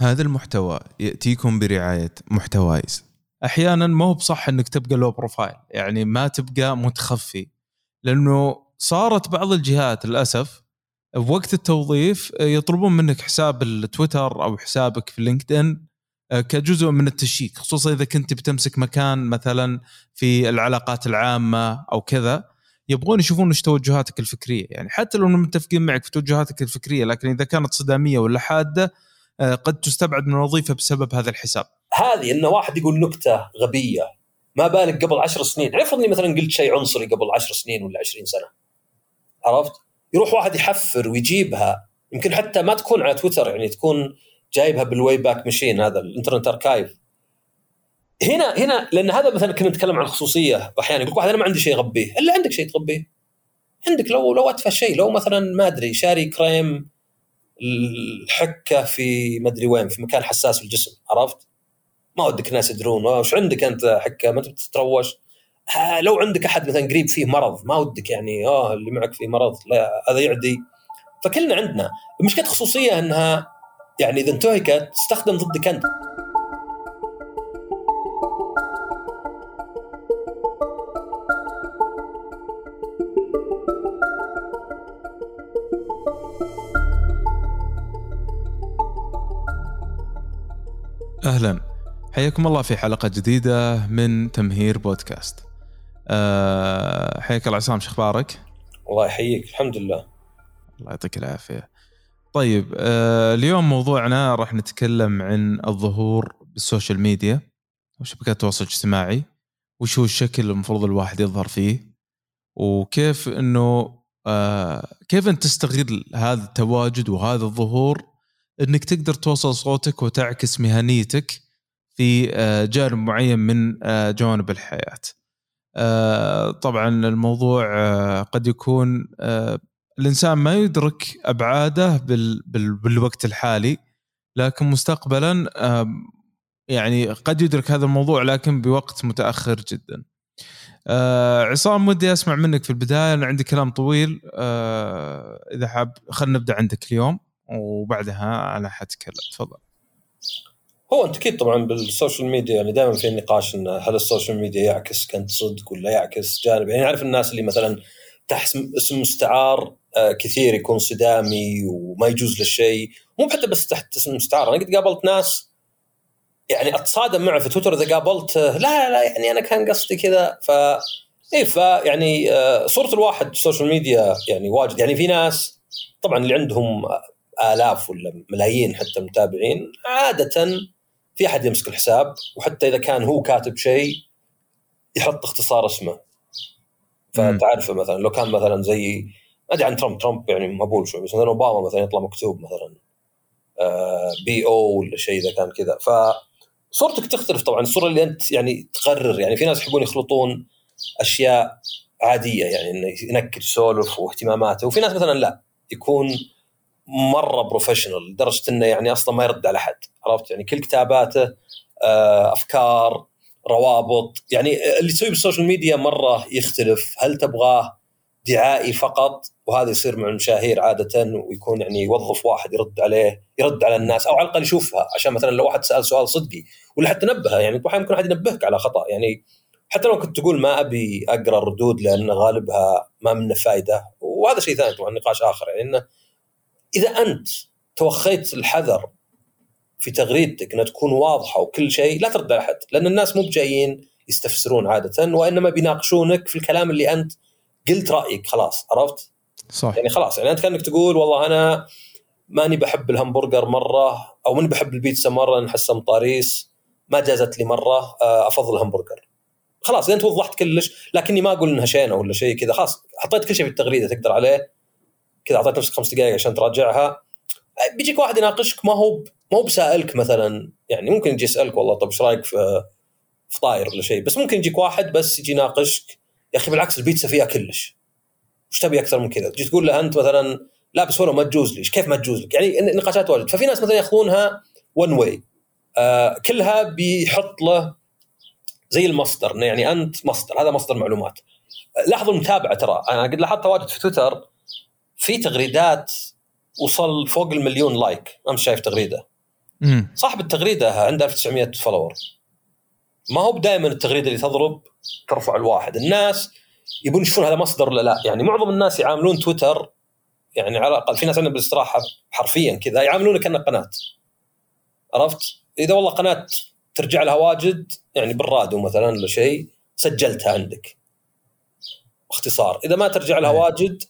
هذا المحتوى يأتيكم برعاية محتوايز. أحيانا ما هو بصح إنك تبقى low profile يعني ما تبقى متخفي. لأنه صارت بعض الجهات للأسف بوقت التوظيف يطلبون منك حساب التويتر أو حسابك في لينكدين آه، كجزء من ال check خصوصا إذا كنت بتمسك مكان مثلا في العلاقات العامة أو كذا يبغون يشوفون إيش توجهاتك الفكرية. يعني حتى لو متفقين معك في توجهاتك الفكرية لكن إذا كانت صدامية ولا حادة قد تستبعد من الوظيفة بسبب هذا الحساب. هذه انه واحد يقول نكتة غبية ما بالك قبل عشر سنين؟ عرف اني مثلا قلت شيء عنصري قبل عشر سنين ولا عشرين سنة. عرفت؟ يروح واحد يحفر ويجيبها يمكن حتى ما تكون على تويتر يعني تكون جايبها بال Wayback Machine هذا الإنترنت archive هنا هنا لأن هذا مثلا كنا نتكلم عن خصوصية أحيانا يقول واحد أنا ما عندي شيء اخبيه إلا عندك شيء تخبيه. عندك لو لو اتفه شيء لو مثلا ما أدري شاري كريم الحكة في ما أدري وين في مكان حساس في الجسم عرفت؟ ما ودك الناس يدرون وش عندك أنت حكة؟ ما تتروش؟ آه لو عندك أحد مثلا قريب فيه مرض ما ودك يعني آه اللي معك فيه مرض لا هذا يعدي. فكلنا عندنا. مشكله خصوصيه إنها يعني إذا انتهكت تستخدم ضدك أنت. أهلا. حياكم الله في حلقة جديدة من تمهير بودكاست. أه حياك الله عصام شو أخبارك؟ الله يحييك الحمد لله. الله يعطيك العافية. طيب أه اليوم موضوعنا راح نتكلم عن الظهور بالسوشيال ميديا وشبكات التواصل الاجتماعي وش هو الشكل المفروض الواحد يظهر فيه وكيف إنه آه كيف أنت تستغل هذا التواجد وهذا الظهور إنك تقدر توصل صوتك وتعكس مهنيتك في آه، جانب معين من آه، جوانب الحياة. آه، طبعا الموضوع قد يكون الإنسان ما يدرك أبعاده بالوقت الحالي لكن مستقبلا يعني قد يدرك هذا الموضوع لكن بوقت متأخر جدا. عصام ودي أسمع منك في البداية أنا عندي كلام طويل إذا حاب خلينا نبدأ عندك اليوم. وبعدها أنا حتكلم. تفضل. هو أنت أكيد طبعا بال social media يعني دائما في نقاش انه هل ال social media يعكس كنت صدق ولا يعكس جانب؟ يعني اعرف الناس اللي مثلا تحت اسم مستعار آه، كثير يكون صدامي وما يجوز له شيء. مو حتى بس تحت اسم مستعار أنا قد قابلت ناس يعني أتصادم معه في تويتر إذا قابلت لا لا يعني أنا كان قصدي كذا. ف إيه فيعني آه، صورة الواحد ال social media يعني واجد. يعني في ناس طبعا اللي عندهم آلاف ولا ملايين حتى متابعين عادة في أحد يمسك الحساب وحتى إذا كان هو كاتب شيء يحط اختصار اسمه. فتعرفه مثلا لو كان مثلا زي أدري عن ترامب ترامب يعني مقبول شوي بس مثلا أوباما مثلا يطلع مكتوب مثلا B O ولا شيء إذا كان كذا. فصورتك تختلف طبعا الصورة اللي أنت يعني تقرر يعني في ناس يحبون يخلطون أشياء عادية يعني إنه ينكت يسولف واهتماماته وفي ناس مثلا لا يكون مرة professional لدرجة إنه يعني أصلا ما يرد على أحد عرفت؟ يعني كل كتاباته آه، أفكار روابط يعني اللي تسويه بال social media مرة يختلف. هل تبغاه دعائي فقط؟ وهذا يصير مع المشاهير عادة ويكون يعني يوظف واحد يرد عليه يرد على الناس أو على الأقل يشوفها عشان مثلا لو واحد سأل سؤال صدقي ولا حتى نبهه يعني أحيانا ممكن احد ينبهك على خطأ. يعني حتى لو كنت تقول ما أبي أقرأ الردود لأن غالبها ما منه فائده وهذا شيء ثاني طبعا نقاش آخر يعني إنه إذا أنت توخيت الحذر في تغريدتك إنها تكون واضحة وكل شيء لا ترد على أحد لأن الناس مو بجايين يستفسرون عادة وإنما بيناقشونك في الكلام اللي أنت قلت رأيك خلاص عرفت؟ صح يعني خلاص يعني أنت كأنك تقول والله أنا ماني بحب الهمبرجر مرة أو ماني بحب البيتزا مرة لأن أحسها مطاريس ما جازت لي مرة آه، أفضل الهمبرجر خلاص أنت وضحت كلش لكني ما أقول إنها شينة ولا شيء كذا خلاص حطيت كل شيء في التغريدة تقدر عليه كذا أعطيت نفسك خمس دقائق عشان تراجعها. بيجيك واحد يناقشك ما هو ما هو بسائلك مثلا يعني ممكن يجي يسألك والله طب إيش رأيك في في طاير ولا شيء بس ممكن يجيك واحد بس يجي يناقشك يا أخي بالعكس البيتزا فيها كلش. وش تبي أكثر من كذا؟ تجي تقول له أنت مثلا لابس ولو ما تجوز لي كيف ما تجوز لك؟ يعني نقاشات واجد. ففي ناس مثلا يأخذونها one way آه كلها بيحط له زي المصدر يعني أنت مصدر هذا مصدر معلومات. لاحظوا المتابعة ترى أنا قد لاحظتها واجد في تويتر. في تغريدات وصل فوق المليون like. امس شايف تغريدة. مم. صاحب التغريدة عنده 1900 follower ما هو دائما التغريدة اللي تضرب ترفع الواحد. الناس يبون يشوفون هذا مصدر ولا لا. يعني معظم الناس يعاملون تويتر يعني على الأقل في ناس عندنا بالاستراحة حرفيا كذا يعاملونه كأنه قناة. عرفت؟ إذا والله قناة ترجع لها واجد يعني بالراديو مثلا ولا شيء سجلتها عندك. باختصار. إذا ما ترجع لها. واجد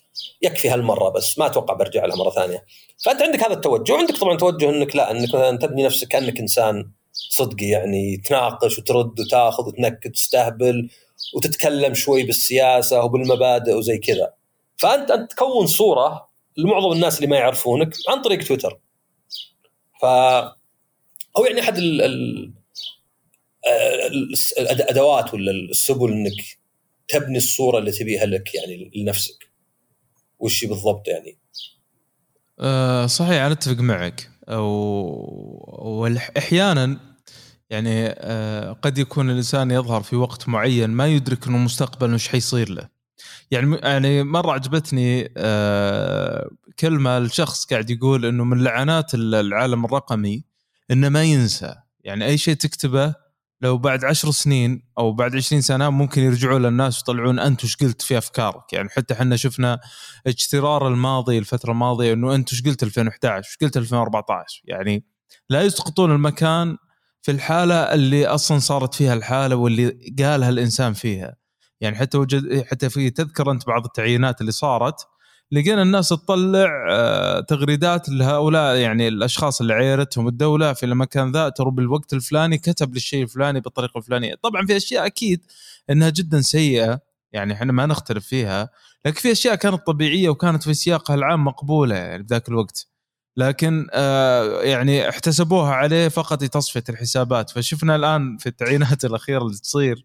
يكفي هالمرة بس ما أتوقع برجع لها مرة ثانية. فأنت عندك هذا التوجه وعندك طبعا توجه إنك لا إنك مثلا تبني نفسك كأنك إنسان صدقي يعني تناقش وترد وتاخذ وتنكد وتستهبل وتتكلم شوي بالسياسة وبالمبادئ وزي كذا. فأنت أنت تكون صورة لمعظم الناس اللي ما يعرفونك عن طريق تويتر. ف أو يعني أحد ال... ال... ال- الأدوات ولا السبل إنك تبني الصورة اللي تبيها لك يعني لنفسك. وش بالضبط يعني؟ أه صحيح أنا أتفق معك. وأحيانا يعني أه قد يكون الإنسان يظهر في وقت معين ما يدرك إنه مستقبلا وش حيصير له. يعني يعني مرة عجبتني أه كلمة الشخص قاعد يقول إنه من لعنات العالم الرقمي إنه ما ينسى. يعني أي شيء تكتبه لو بعد عشر سنين أو بعد عشرين سنة ممكن يرجعوا للناس ويطلعون انت وش قلت في أفكارك؟ يعني حتى إحنا شفنا اجترار الماضي الفترة الماضية إنه انت وش قلت 2011 وش قلت 2014 يعني لا يسقطون المكان في الحالة اللي أصلا صارت فيها الحالة واللي قالها الإنسان فيها. يعني حتى وجد حتى في تذكر أنت بعض التعيينات اللي صارت لقينا الناس تطلع آه، تغريدات لهؤلاء يعني الأشخاص اللي عيرتهم الدولة في المكان ذا ترى بالوقت الفلاني كتب للشيء الفلاني بالطريقة الفلانية، طبعا في أشياء أكيد إنها جدا سيئة يعني إحنا ما نختلف فيها، لكن في أشياء كانت طبيعية وكانت في سياقها العام مقبولة يعني بذاك الوقت. لكن آه يعني احتسبوها عليه فقط لتصفية الحسابات، فشفنا الآن في التعيينات الأخيرة اللي تصير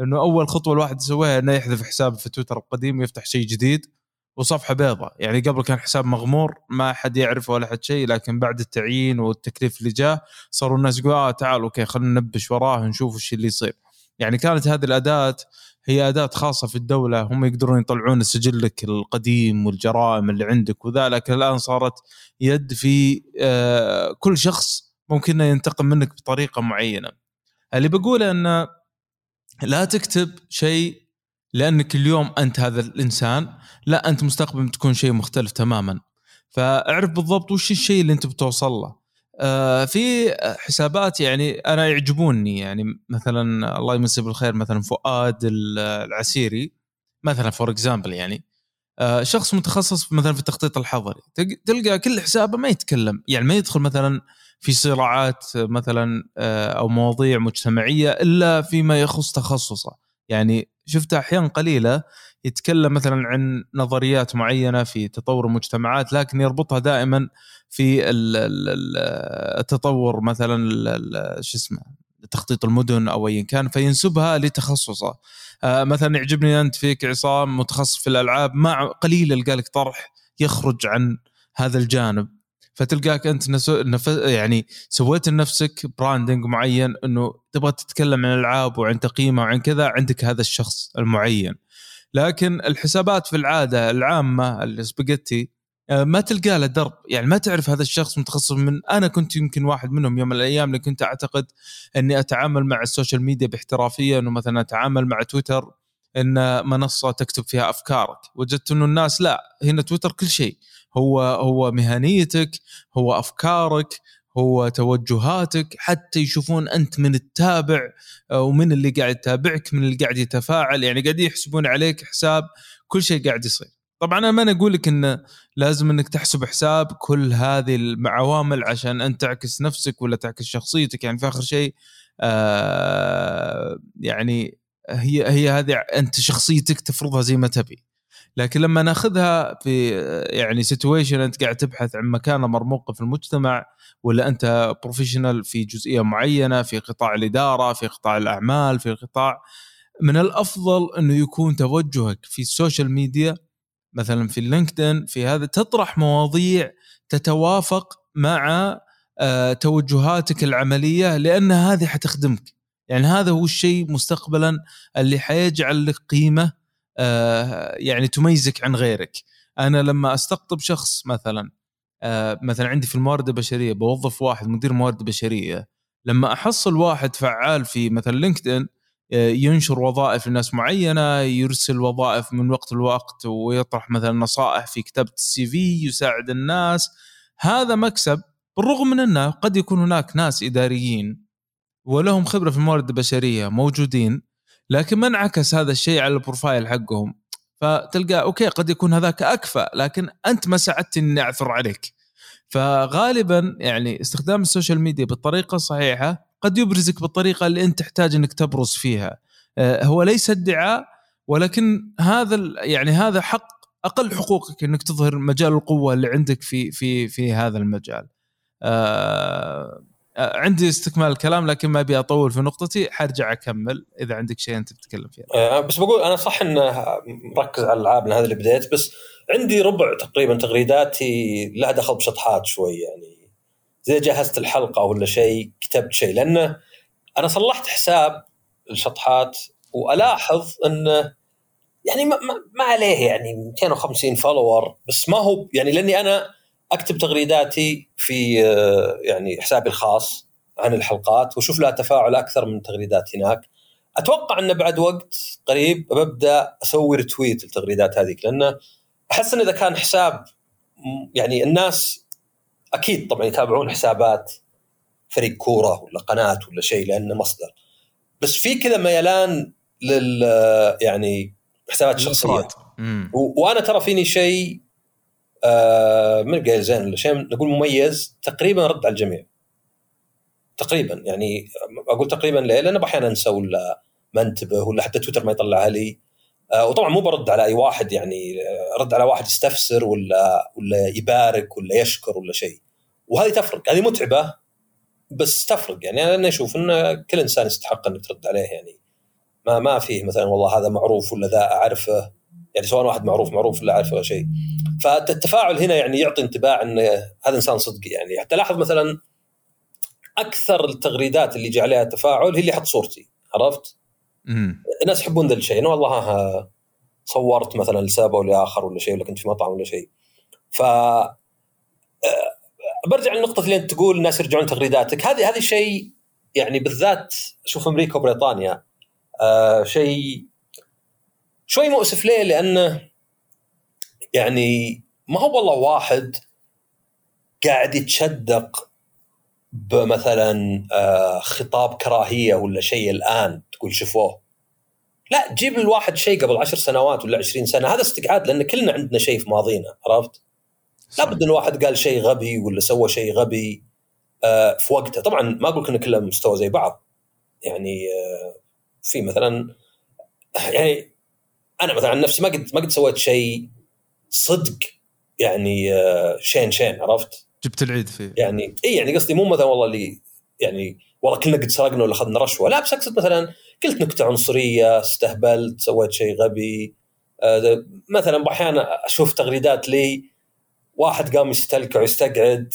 إنه أول خطوة الواحد يسويها إنه يحذف حسابه في تويتر القديم ويفتح شيء جديد. وصفحة بيضاء يعني قبل كان حساب مغمور ما حد يعرفه ولا حد شيء لكن بعد التعيين والتكليف اللي جاء صاروا الناس يقولوا آه تعال أوكي خلينا ننبش وراه نشوف وش اللي يصير. يعني كانت هذه الأداة هي أداة خاصة في الدولة. هم يقدرون يطلعون سجلك القديم والجرائم اللي عندك وذا لكن الآن صارت يد في آه كل شخص ممكن ينتقم منك بطريقة معينة. اللي بقوله إنه لا تكتب شيء لأنك اليوم أنت هذا الإنسان لا أنت مستقبلا بتكون شيء مختلف تماما. فاعرف بالضبط وش الشيء اللي أنت بتوصل له. آه في حسابات يعني أنا يعجبوني يعني مثلا الله يمسيه بالخير مثلا فؤاد العسيري مثلا for example يعني. آه شخص متخصص مثلا في التخطيط الحضري. تلقى كل حسابه ما يتكلم. يعني ما يدخل مثلا في صراعات مثلا آه أو مواضيع مجتمعية إلا فيما يخص تخصصه. يعني شفتها أحيانا قليلة يتكلم مثلا عن نظريات معينة في تطور المجتمعات لكن يربطها دائما في التطور مثلا شو اسمه تخطيط المدن أو ايا كان فينسبها لتخصصه. آه، مثلا يعجبني أنت فيك عصام متخصص في الألعاب مع قليل يلقى لك طرح يخرج عن هذا الجانب. فتلقاك أنت نف... يعني سويت لنفسك branding معين إنه تبغى تتكلم عن الالعاب وعن تقييمها وعن كذا عندك هذا الشخص المعين. لكن الحسابات في العادة العامة السباجيتي آه، ما تلقى له درب. يعني ما تعرف هذا الشخص متخصص من أنا كنت يمكن واحد منهم يوم من الأيام اللي كنت أعتقد إني أتعامل مع ال social media باحترافية إنه مثلا أتعامل مع تويتر إن منصة تكتب فيها أفكارك. وجدت إنه الناس لا هنا تويتر كل شيء. هو هو مهنيتك هو أفكارك هو توجهاتك حتى يشوفون أنت من تتابع آه، ومن اللي قاعد يتابعك من اللي قاعد يتفاعل. يعني قاعدين يحسبون عليك حساب كل شيء قاعد يصير. طبعا أنا ما أقول لك إنه لازم إنك تحسب حساب كل هذه العوامل عشان أنت تعكس نفسك ولا تعكس شخصيتك. يعني في آخر شيء آه يعني هي هي هذه أنت شخصيتك تفرضها زي ما تبي. لكن لما ناخذها في يعني situation أنت قاعد تبحث عن مكانه مرموقه في المجتمع ولا أنت professional في جزئية معينة في قطاع الإدارة في قطاع الأعمال في قطاع من الأفضل إنه يكون توجهك في ال social media مثلا في ال LinkedIn في هذا تطرح مواضيع تتوافق مع آه، توجهاتك العملية لأن هذه حتخدمك. يعني هذا هو الشيء مستقبلا اللي حيجعل لك قيمة يعني تميزك عن غيرك. أنا لما أستقطب شخص مثلا آه مثلا عندي في الموارد البشرية بوظف واحد مدير موارد بشرية لما أحصل واحد فعال في مثلا لينكدين آه، ينشر وظائف لناس معينة يرسل وظائف من وقت لوقت ويطرح مثلا نصائح في كتابة السي في يساعد الناس هذا مكسب بالرغم من أنه قد يكون هناك ناس إداريين ولهم خبرة في الموارد البشرية موجودين لكن ما انعكس هذا الشيء على ال profile حقهم. فتلقى أوكي قد يكون هذاك أكفأ لكن أنت ما ساعدتني إني أعثر عليك. فغالبا يعني استخدام ال social media بالطريقة الصحيحه قد يبرزك بالطريقة اللي أنت تحتاج إنك تبرز فيها. آه، هو ليس ادعاء ولكن هذا يعني هذا حق أقل حقوقك إنك تظهر مجال القوة اللي عندك في في في هذا المجال. آه عندي استكمال الكلام لكن ما أبي أطول في نقطتي حرجع أكمل إذا عندك شيء أنت بتتكلم فيه. آه بس بقول أنا صح انه مركز على الألعاب هذا اللي بديت بس عندي ربع تقريبا تغريداتي لها دخل بشطحات شوي يعني زي جهزت الحلقة ولا شيء كتبت شيء لأنه أنا صلحت حساب الشطحات وألاحظ انه يعني ما, ما عليه يعني 250 follower بس ما هو يعني لأني أنا أكتب تغريداتي في آه، يعني حسابي الخاص عن الحلقات وأشوف لها تفاعل أكثر من تغريدات هناك. أتوقع انه بعد وقت قريب ببدأ أسوي retweet التغريدات هذيك لأنه أحس إن إذا كان حساب يعني الناس أكيد طبعا يتابعون حسابات فريق كورة ولا قناة ولا شيء لأنه مصدر. بس في كذا ميلان لل يعني حسابات الشخصيه وأنا ترى فيني شيء آه من قايل زين ولا شيء نقول مميز تقريبا رد على الجميع. تقريبا يعني أقول تقريبا ليه؟ لأن أحيانا انسى ولا ما انتبه ولا حتى تويتر ما يطلعها لي. آه وطبعا مو برد على أي واحد يعني رد على واحد يستفسر ولا ولا يبارك ولا يشكر ولا شيء. وهذه تفرق هذه متعبة بس تفرق. يعني أنا أشوف إن كل إنسان يستحق انك ترد عليه يعني ما ما فيه مثلا والله هذا معروف ولا ذا أعرفه. يعني سواء واحد معروف معروف ولا اعرفه ولا شيء. فالتفاعل هنا يعني يعطي انطباع إن هذا إنسان صدقي يعني. حتى لاحظ مثلا أكثر التغريدات اللي جاء عليها تفاعل هي اللي حط صورتي عرفت؟ مم. الناس يحبون ذا الشيء. انه والله صورت مثلا لسبب أو لاخر ولا شيء ولا كنت في مطعم ولا شيء. ف آه، برجع للنقطة اللي أنت تقول الناس يرجعون تغريداتك. هذه هذه شيء يعني بالذات أشوف أمريكا وبريطانيا آه شيء شوي مؤسف ليه؟ لأنه يعني ما هو والله واحد قاعد يتشدق بمثلا آه، خطاب كراهية ولا شيء الآن تقول شوفوه لا جيب الواحد شيء قبل عشر سنوات ولا عشرين سنة هذا استقعاد لأن كلنا عندنا شيء في ماضينا عرفت؟ لابد إن واحد قال شيء غبي ولا سوى شيء غبي آه، في وقته طبعا ما أقول ان كلهم مستوى زي بعض يعني آه، في مثلا يعني أنا مثلا عن نفسي ما قد ما قد سويت شيء صدق يعني آه، شين شين عرفت؟ جبت العيد فيه. يعني إي يعني قصدي مو مثلا والله اللي يعني والله كلنا قد سرقنا ولا أخذنا رشوة. لا بس أقصد مثلا قلت نكتة عنصرية استهبلت سويت شيء غبي آه مثلا أحيانا أشوف تغريدات لي واحد قام يستلكع ويستقعد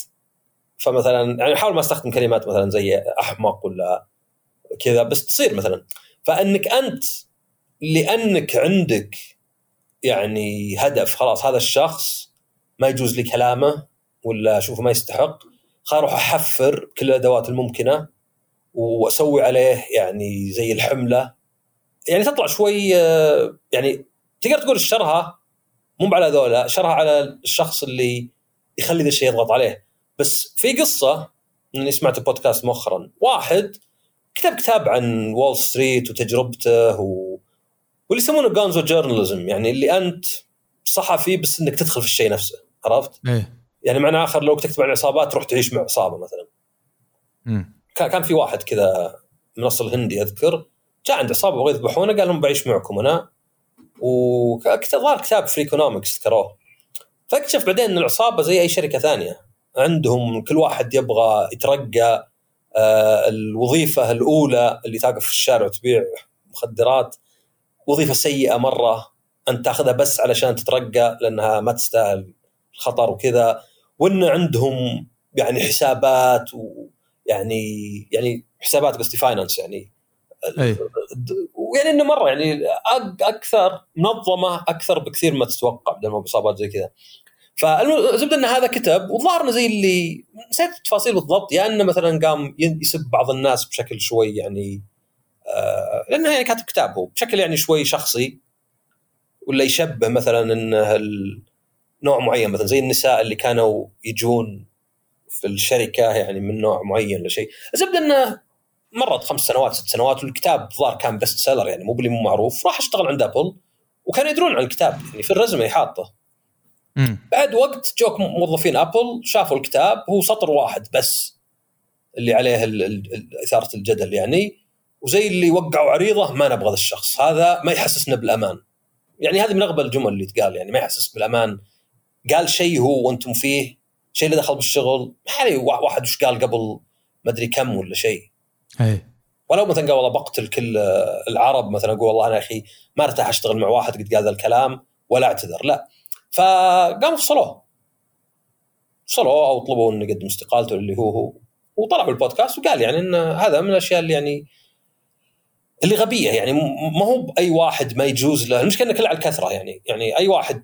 فمثلا يعني أحاول ما أستخدم كلمات مثلا زي أحمق ولا كذا بس تصير مثلا. فإنك أنت لأنك عندك يعني هدف خلاص هذا الشخص ما يجوز لي كلامه ولا أشوفه ما يستحق خل أروح أحفر كل الأدوات الممكنة وأسوي عليه يعني زي الحملة. يعني تطلع شوي يعني تقدر تقول شرها مو على ذولا شرها على الشخص اللي يخلي ذا الشيء يضغط عليه. بس في قصة إني سمعت بودكاست مؤخرا واحد كتب كتاب عن Wall Street وتجربته و... واللي يسمونه gonzo journalism يعني اللي أنت صحفي بس إنك تدخل في الشيء نفسه عرفت؟ إيه. يعني معنى آخر لو تكتب عن عصابات تروح تعيش مع عصابة مثلا. امم كان في واحد كذا من اصل هندي أذكر جاء عند عصابة بغوا يذبحونه قال لهم بعيش معكم أنا وكتب كتاب Freakonomics ذكروه. فاكتشف بعدين إن العصابة زي أي شركة ثانية. عندهم كل واحد يبغى يترقى آه الوظيفة الأولى اللي تقف في الشارع وتبيع مخدرات. وظيفة سيئة مرة انت تأخذها بس علشان تترقى لأنها ما تستاهل الخطر وكذا وإن عندهم يعني حسابات ويعني يعني حسابات قصدي فاينانس يعني أي. ويعني إنه مرة يعني أكثر منظمة أكثر بكثير ما تتوقع بدل ما بإصابات زي كذا فالزبده إن هذا كتب والظاهر انه زي اللي نسيت التفاصيل بالضبط يا إنه مثلا قام يسب بعض الناس بشكل شوي يعني لأنه يعني كاتب كتاب هو بشكل يعني شوي شخصي ولا يشبه مثلا انه نوع معين مثلا زي النساء اللي كانوا يجون في الشركة يعني من نوع معين ولا شيء. الزبده إنه مرت خمس سنوات ست سنوات والكتاب ظهر كان best seller يعني مو بلي مو معروف. راح اشتغل عند Apple وكانوا يدرون عن الكتاب يعني في الرزمه حاطه. بعد وقت جوك موظفين Apple شافوا الكتاب هو سطر واحد بس اللي عليه إثارة الجدل يعني. وزي اللي وقعوا عريضة ما نبغى ذا الشخص. هذا ما يحسسنا بالأمان. يعني هذه من اغبى الجمل اللي تقال يعني ما يحسس بالأمان. قال شيء هو وأنتم فيه شيء اللي دخل بالشغل ما واحد وش قال قبل ما أدري كم ولا شيء. اي ولو مثلا قال والله بقتل كل العرب مثلا أقول والله أنا يا أخي ما أرتاح أشتغل مع واحد قد قال ذا الكلام ولا أعتذر. لا. فقاموا فصلوه. فصلوه أو طلبوا إنه يقدم استقالته اللي هو هو. وطلع بالبودكاست وقال يعني إن هذا من الأشياء اللي يعني اللي غبية يعني ما هو بأي واحد ما يجوز له المشكلة إنه كله على الكثرة يعني يعني أي واحد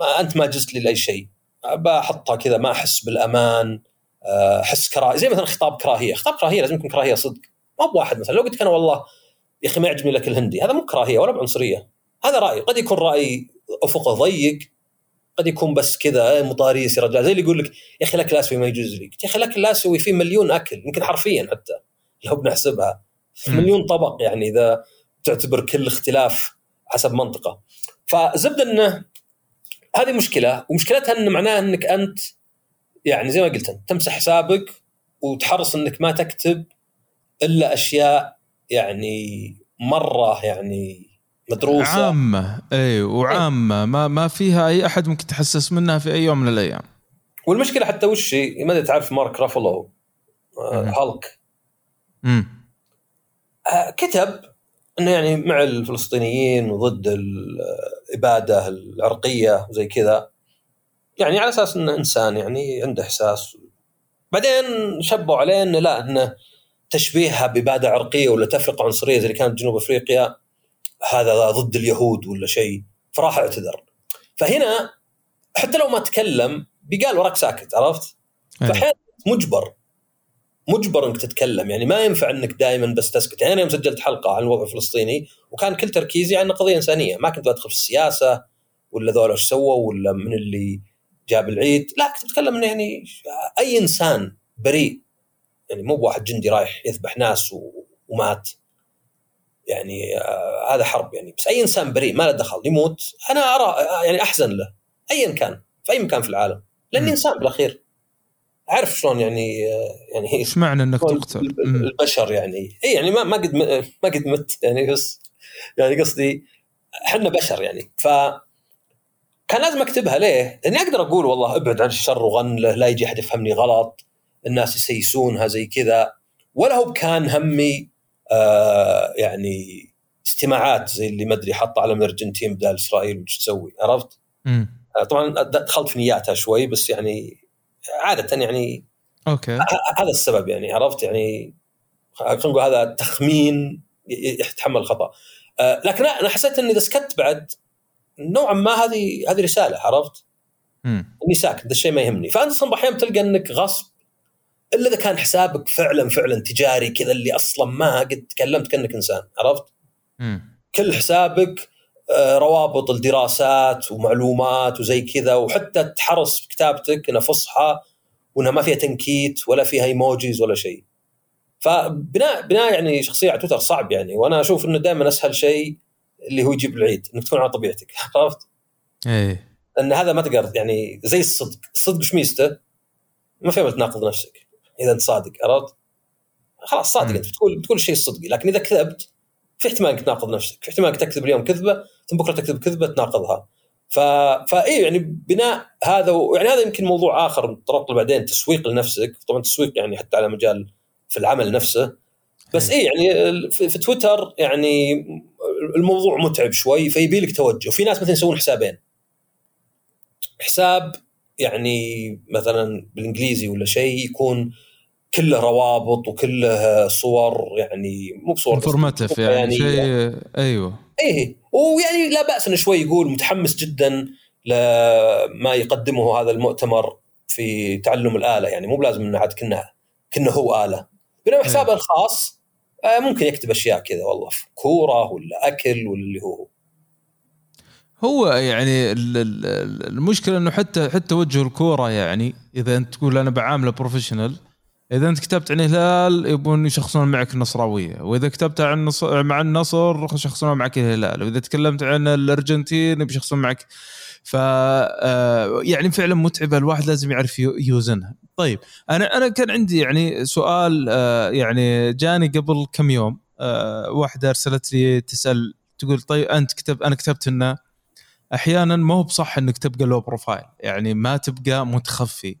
ما أنت ما جزت لي لأي شيء بحطها كذا ما أحس بالأمان آه، أحس كراهيه زي مثلا خطاب كراهية خطاب كراهية لازم يكون كراهية صدق ما بواحد مثلا لو قلت أنا والله يا أخي ما يعجبني لك الهندي هذا مو كراهية ولا بعنصرية هذا رأي قد يكون رأي أفقه ضيق قد يكون بس كذا إيه، مطاريس يا رجال زي اللي يقول لك يا أخي لك الآسيوي ما يجوز لي يا أخي لك الآسيوي فيه مليون أكل يمكن حرفيا حتى لو بنحسبها. مليون طبق يعني إذا تعتبر كل اختلاف حسب منطقة. فزبده إنه هذه مشكلة ومشكلتها انه معناها إنك أنت يعني زي ما قلت أنت تمسح حسابك وتحرص إنك ما تكتب إلا أشياء يعني مرة يعني مدروسة. عامة إي وعامة. ما ما فيها أي أحد ممكن تحسس منها في أي يوم من الأيام. والمشكلة حتى وش ما أدري تعرف مارك رافلو آه هالك. امم كتب إنه يعني مع الفلسطينيين وضد الإبادة العرقية وزي كذا. يعني على أساس إنه إنسان يعني عنده إحساس. بعدين شبوا عليه إنه لا إنه تشبيهها بإبادة عرقية ولا تفرقه عنصريه زي اللي كانت جنوب أفريقيا. هذا ضد اليهود ولا شيء. فراح اعتذر. فهنا حتى لو ما تكلم بيقال وراك ساكت عرفت؟ إيه. فاحيانا مجبر. مجبر انك تتكلم. يعني ما ينفع انك دائما بس تسكت. يعني أنا يوم سجلت حلقة عن الوضع الفلسطيني وكان كل تركيزي عن قضية إنسانية. ما كنت بدخل في السياسة ولا ذولا إيش سووا ولا من اللي جاب العيد. لا كنت بتكلم إنه يعني أي إنسان بريء. يعني مو بواحد جندي رايح يذبح ناس ومات. يعني آه هذا حرب يعني. بس أي إنسان بريء ما له دخل. يموت. أنا أرى يعني أحزن له. ايا كان. في أي مكان في العالم. لأني إنسان بالأخير. عارف شلون يعني يعني إيش معنى إنك تقتل؟ البشر يعني إي يعني ما ما قد ما قد مت يعني بس يعني قصدي إحنا بشر يعني ف كان لازم أكتبها ليه؟ لاني أقدر أقول والله أبعد عن الشر وغن له لا يجي أحد يفهمني غلط الناس يسيسونها زي كذا ولا هو كان همي آه يعني اجتماعات زي اللي ما أدري حط علم الأرجنتين بدال إسرائيل وش تسوي عرفت؟ آه طبعا دخلت في نياتها شوي بس يعني عادة يعني أوكي هذا السبب يعني عرفت يعني خلينا نقول هذا تخمين يتحمل الخطأ آه لكن أنا حسيت إني إذا سكت بعد نوعا ما هذه هذه رسالة عرفت؟ مم. إني ساكت ذا الشيء ما يهمني فأنت أصلا أحيانا تلقى إنك غصب إلا إذا كان حسابك فعلا فعلا تجاري كذا اللي أصلا ما قد تكلمت كأنك إنسان عرفت؟ مم. كل حسابك روابط الدراسات ومعلومات وزي كذا وحتى تحرص كتابتك انها فصحى وإنها ما فيها تنكيت ولا فيها ايموجيز ولا شيء. فبناء بناء يعني شخصية على تويتر صعب يعني وأنا أشوف إنه دائما أسهل شيء اللي هو يجيب العيد إنك تكون على طبيعتك عرفت؟ إيه لأن هذا ما تقدر يعني زي الصدق، الصدق إيش ميزته؟ ما في تناقض نفسك إذا أنت صادق عرفت؟ خلاص صادق أنت بتقول بتقول الشيء الصدقي لكن إذا كذبت في احتمال إنك تناقض نفسك، في احتمال إنك تكذب اليوم كذبة ثم بكرة تكذب كذبه تناقضها. ف فاي يعني بناء هذا و... يعني هذا يمكن موضوع آخر نتطرق له بعدين تسويق لنفسك، طبعا تسويق يعني حتى على مجال في العمل نفسه. بس اي يعني في, في تويتر يعني الموضوع متعب شوي فيبي لك توجه، في ناس مثلا يسوون حسابين. حساب يعني مثلا بالإنجليزي ولا شيء يكون كله روابط وكله صور يعني مو بصور انفورماتيف يعني, يعني شيء أيوه إيه ويعني لا بأس إنه شوي يقول متحمس جدا لما يقدمه هذا المؤتمر في تعلم الآلة يعني مو بلازم إنه عاد كنا كنا هو آلة. بينما حسابه الخاص آه، ممكن يكتب أشياء كذا والله في كورة ولا أكل ولا اللي هو. هو يعني المشكلة إنه حتى حتى وجه الكورة يعني إذا أنت تقول أنا بعامله بروفيشنال إذا أنت كتبت عن الهلال يبون يشخصون معك النصراويه وإذا كتبت عن النصر مع النصر يشخصون معك الهلال. وإذا تكلمت عن الأرجنتين بيشخصون معك. ف آه، يعني فعلا متعبه الواحد لازم يعرف يوزنها. طيب أنا أنا كان عندي يعني سؤال آه، يعني جاني قبل كم يوم. آه، واحدة أرسلت لي تسأل تقول طيب أنت كتب أنا كتبت انه أحيانا ما هو بصح إنك تبقى low profile يعني ما تبقى متخفي.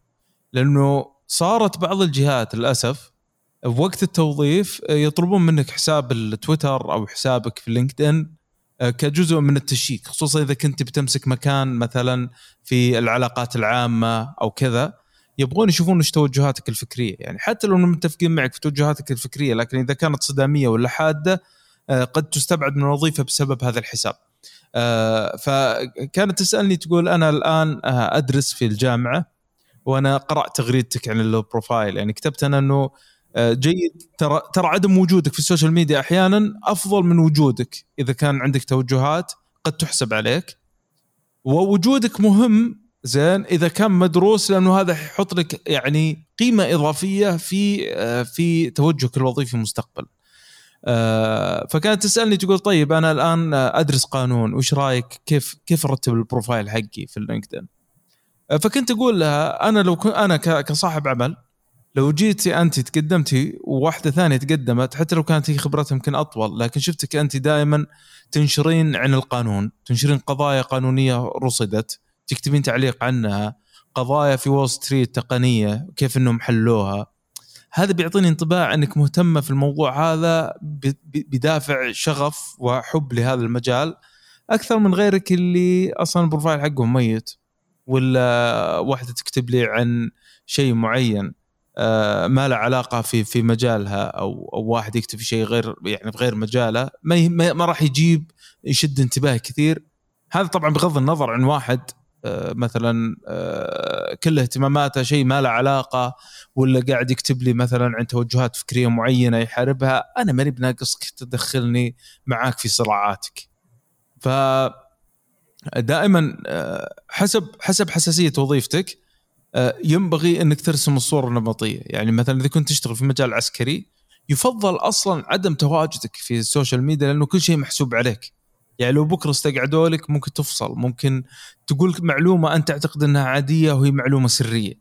لأنه صارت بعض الجهات للأسف بوقت التوظيف يطلبون منك حساب التويتر أو حسابك في LinkedIn آه، كجزء من ال check خصوصا إذا كنت بتمسك مكان مثلا في العلاقات العامة أو كذا يبغون يشوفون إيش توجهاتك الفكرية. يعني حتى لو متفقين معك في توجهاتك الفكرية لكن إذا كانت صدامية ولا حادة آه، قد تستبعد من الوظيفة بسبب هذا الحساب. آه، فكانت تسألني تقول أنا الآن أدرس في الجامعة. وأنا قرأت تغريدتك عن ال low profile يعني كتبت أنا إنه آه، جيد ترى ترى عدم وجودك في ال social media أحيانا أفضل من وجودك إذا كان عندك توجهات قد تحسب عليك ووجودك مهم زين إذا كان مدروس لأنه هذا يحط لك يعني قيمة إضافية في آه، في توجهك الوظيفي مستقبلا. آه، فكانت تسألني تقول طيب أنا الآن أدرس قانون وش رأيك كيف كيف أرتب ال profile حقي في اللينكدين؟ فكنت أقول لها أنا لو كنت أنا كصاحب عمل لو جيتي أنت تقدمتي وواحدة ثانية تقدمت حتى لو كانت هي خبرتها يمكن أطول لكن شفتك أنت دائما تنشرين عن القانون تنشرين قضايا قانونية رصدت تكتبين تعليق عنها قضايا في وول ستريت تقنية كيف إنهم حلوها. هذا بيعطيني انطباع إنك مهتمة في الموضوع هذا بدافع شغف وحب لهذا المجال أكثر من غيرك اللي أصلا البروفايل حقه ميت. ولا واحدة تكتب لي عن شيء معين آه، ما له علاقة في في مجالها أو أو واحد يكتب شيء غير يعني في غير مجاله ما ما راح يجيب يشد انتباه كثير. هذا طبعا بغض النظر عن واحد آه، مثلا آه، كل اهتماماته شيء ما له علاقة ولا قاعد يكتب لي مثلا عن توجهات فكرية معينة يحاربها أنا ماني بناقصك تدخلني معاك في صراعاتك. ف دائما حسب حسب حساسية وظيفتك آه، ينبغي إنك ترسم الصورة النمطية. يعني مثلا إذا كنت تشتغل في مجال عسكري يفضل أصلا عدم تواجدك في ال social media لأنه كل شيء محسوب عليك. يعني لو بكرة استقعدوا لك ممكن تفصل ممكن تقول معلومة أنت تعتقد إنها عادية وهي معلومة سرية.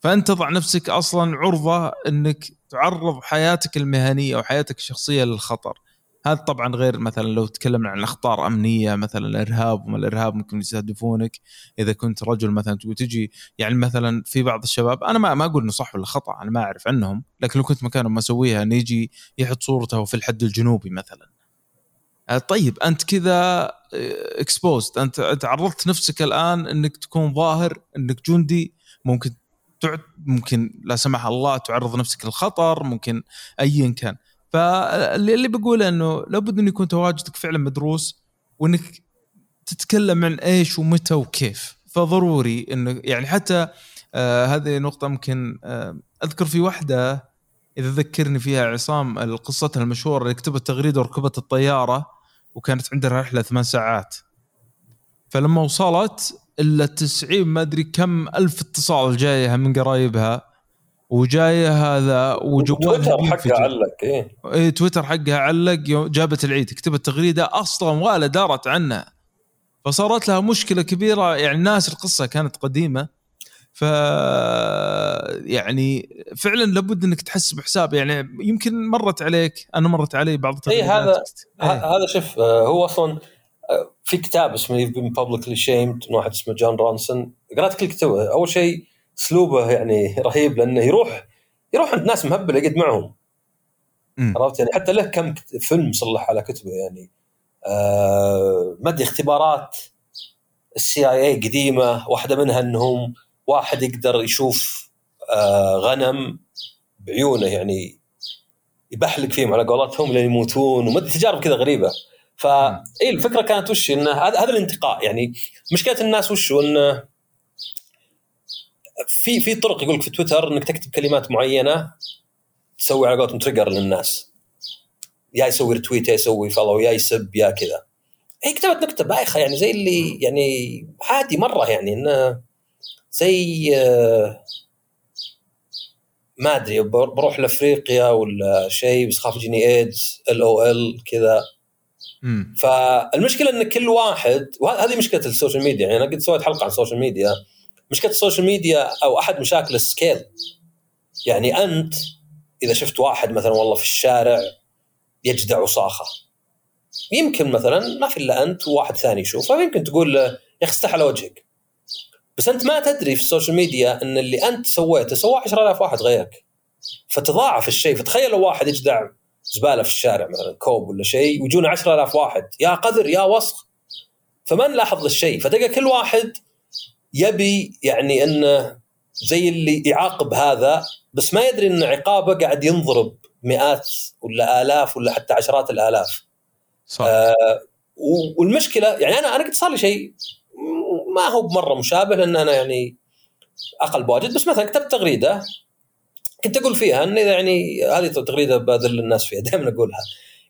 فأنت تضع نفسك أصلا عرضة إنك تعرض حياتك المهنية وحياتك الشخصية للخطر. هذا طبعا غير مثلا لو تكلمنا عن اخطار امنيه مثلا الإرهاب وما الإرهاب ممكن يستهدفونك. إذا كنت رجل مثلا تقول تجي يعني مثلا في بعض الشباب أنا ما ما أقول إنه صح ولا خطأ أنا ما أعرف عنهم. لكن لو كنت مكانهم أسويها إنه يجي يحط صورته في الحد الجنوبي مثلا. آه، طيب أنت كذا اكسبوزد أنت أنت عرضت نفسك الآن إنك تكون ظاهر إنك جندي. ممكن ممكن لا سمح الله تعرض نفسك للخطر ممكن ايا كان. فاللي بقوله إنه لابد إنه يكون تواجدك فعلا مدروس وإنك تتكلم عن إيش ومتى وكيف. فضروري إنه يعني حتى آه هذه نقطة ممكن آه أذكر في واحدة إذا ذكرني فيها عصام قصتها المشهورة اللي كتبت تغريدة وركبت الطيارة وكانت عندها رحلة ثمان ساعات. فلما وصلت إلا 90 ما أدري كم ألف اتصال جايها من قرايبها. وجايه هذا وتويتر حقها علق إيه. إيه تويتر حقها علق جابت العيد كتبت تغريدة أصلا ولا دارت عنها. فصارت لها مشكلة كبيرة يعني الناس القصة كانت قديمة. ف يعني فعلا لابد إنك تحسب حساب يعني يمكن مرت عليك أنا مرت علي بعض التغريدات اي هذا إيه؟ هذا شوف آه، هو أصلا آه، في كتاب اسمه You've been publicly shamed واحد اسمه جون رونسون قرأت كل كتبه. أول شيء أسلوبه يعني رهيب لأنه يروح يروح عند ناس مهبلة يقعد معهم. عرفت؟ يعني حتى له كم فيلم صلح على كتبه يعني. آه مدي اختبارات ال CIA قديمة واحدة منها إنهم واحد يقدر يشوف آه غنم بعيونه يعني يبحلق فيهم على قولتهم لين يموتون ومدي تجارب كذا غريبة. فا اي الفكرة كانت وش إنه هذا هذا الانتقاء. يعني مشكلة الناس وش؟ انه في في طرق يقول لك في تويتر إنك تكتب كلمات معينة تسوي على قولتهم trigger للناس. يا يسوي retweet يا يسوي follow يا يسب يا كذا. هي كتبت نكته بايخة يعني زي اللي يعني عادي مرة يعني إنه زي آه، ما أدري بروح لأفريقيا ولا شيء بس خاف يجيني ايدز ال أو ال كذا. فالمشكلة إن كل واحد وهذه مشكلة ال social media يعني أنا قد سويت حلقة عن ال social media. مشكلة ال social media أو أحد مشاكل ال scale. يعني أنت إذا شفت واحد مثلا والله في الشارع يجدع وصاخة يمكن مثلا ما في إلا أنت وواحد ثاني يشوفه يمكن تقول له يا أخي استح على وجهك. بس أنت ما تدري في ال social media إن اللي أنت سويته سواه 10000 واحد غيرك. فتضاعف الشيء. فتخيل لو واحد يجدع زبالة في الشارع مثلا كوب ولا شيء ويجونا 10000 واحد. يا قذر يا وسخ. فما نلاحظ الشيء؟ فتلقى كل واحد يبي يعني أنه زي اللي يعاقب هذا بس ما يدري إن عقابه قاعد ينضرب مئات ولا آلاف ولا حتى عشرات الآلاف. صح. آه والمشكلة يعني أنا أنا قد صار لي شيء ما هو بمرة مشابه لأن أنا يعني أقل بواجد. بس مثلا كتبت تغريدة كنت أقول فيها إن إذا يعني هذه تغريدة بذل الناس فيها دائما أقولها.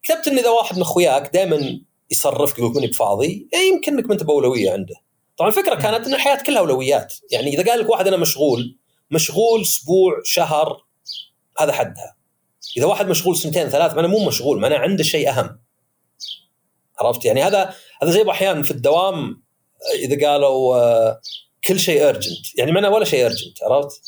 كتبت إن إذا واحد من أخوياك دائما يصرفك يقول ماني بفاضي يعني يمكن إنك ما انت باولويه عنده. طبعا الفكرة كانت ان الحياة كلها أولويات. يعني إذا قال لك واحد أنا مشغول مشغول أسبوع شهر هذا حدها. إذا واحد مشغول سنتين ثلاث ما أنا مو مشغول ما أنا عنده شيء أهم. عرفت؟ يعني هذا هذا زي أحيانا في الدوام إذا قالوا آه، كل شيء ارجنت يعني معنا ولا شيء ارجنت عرفت؟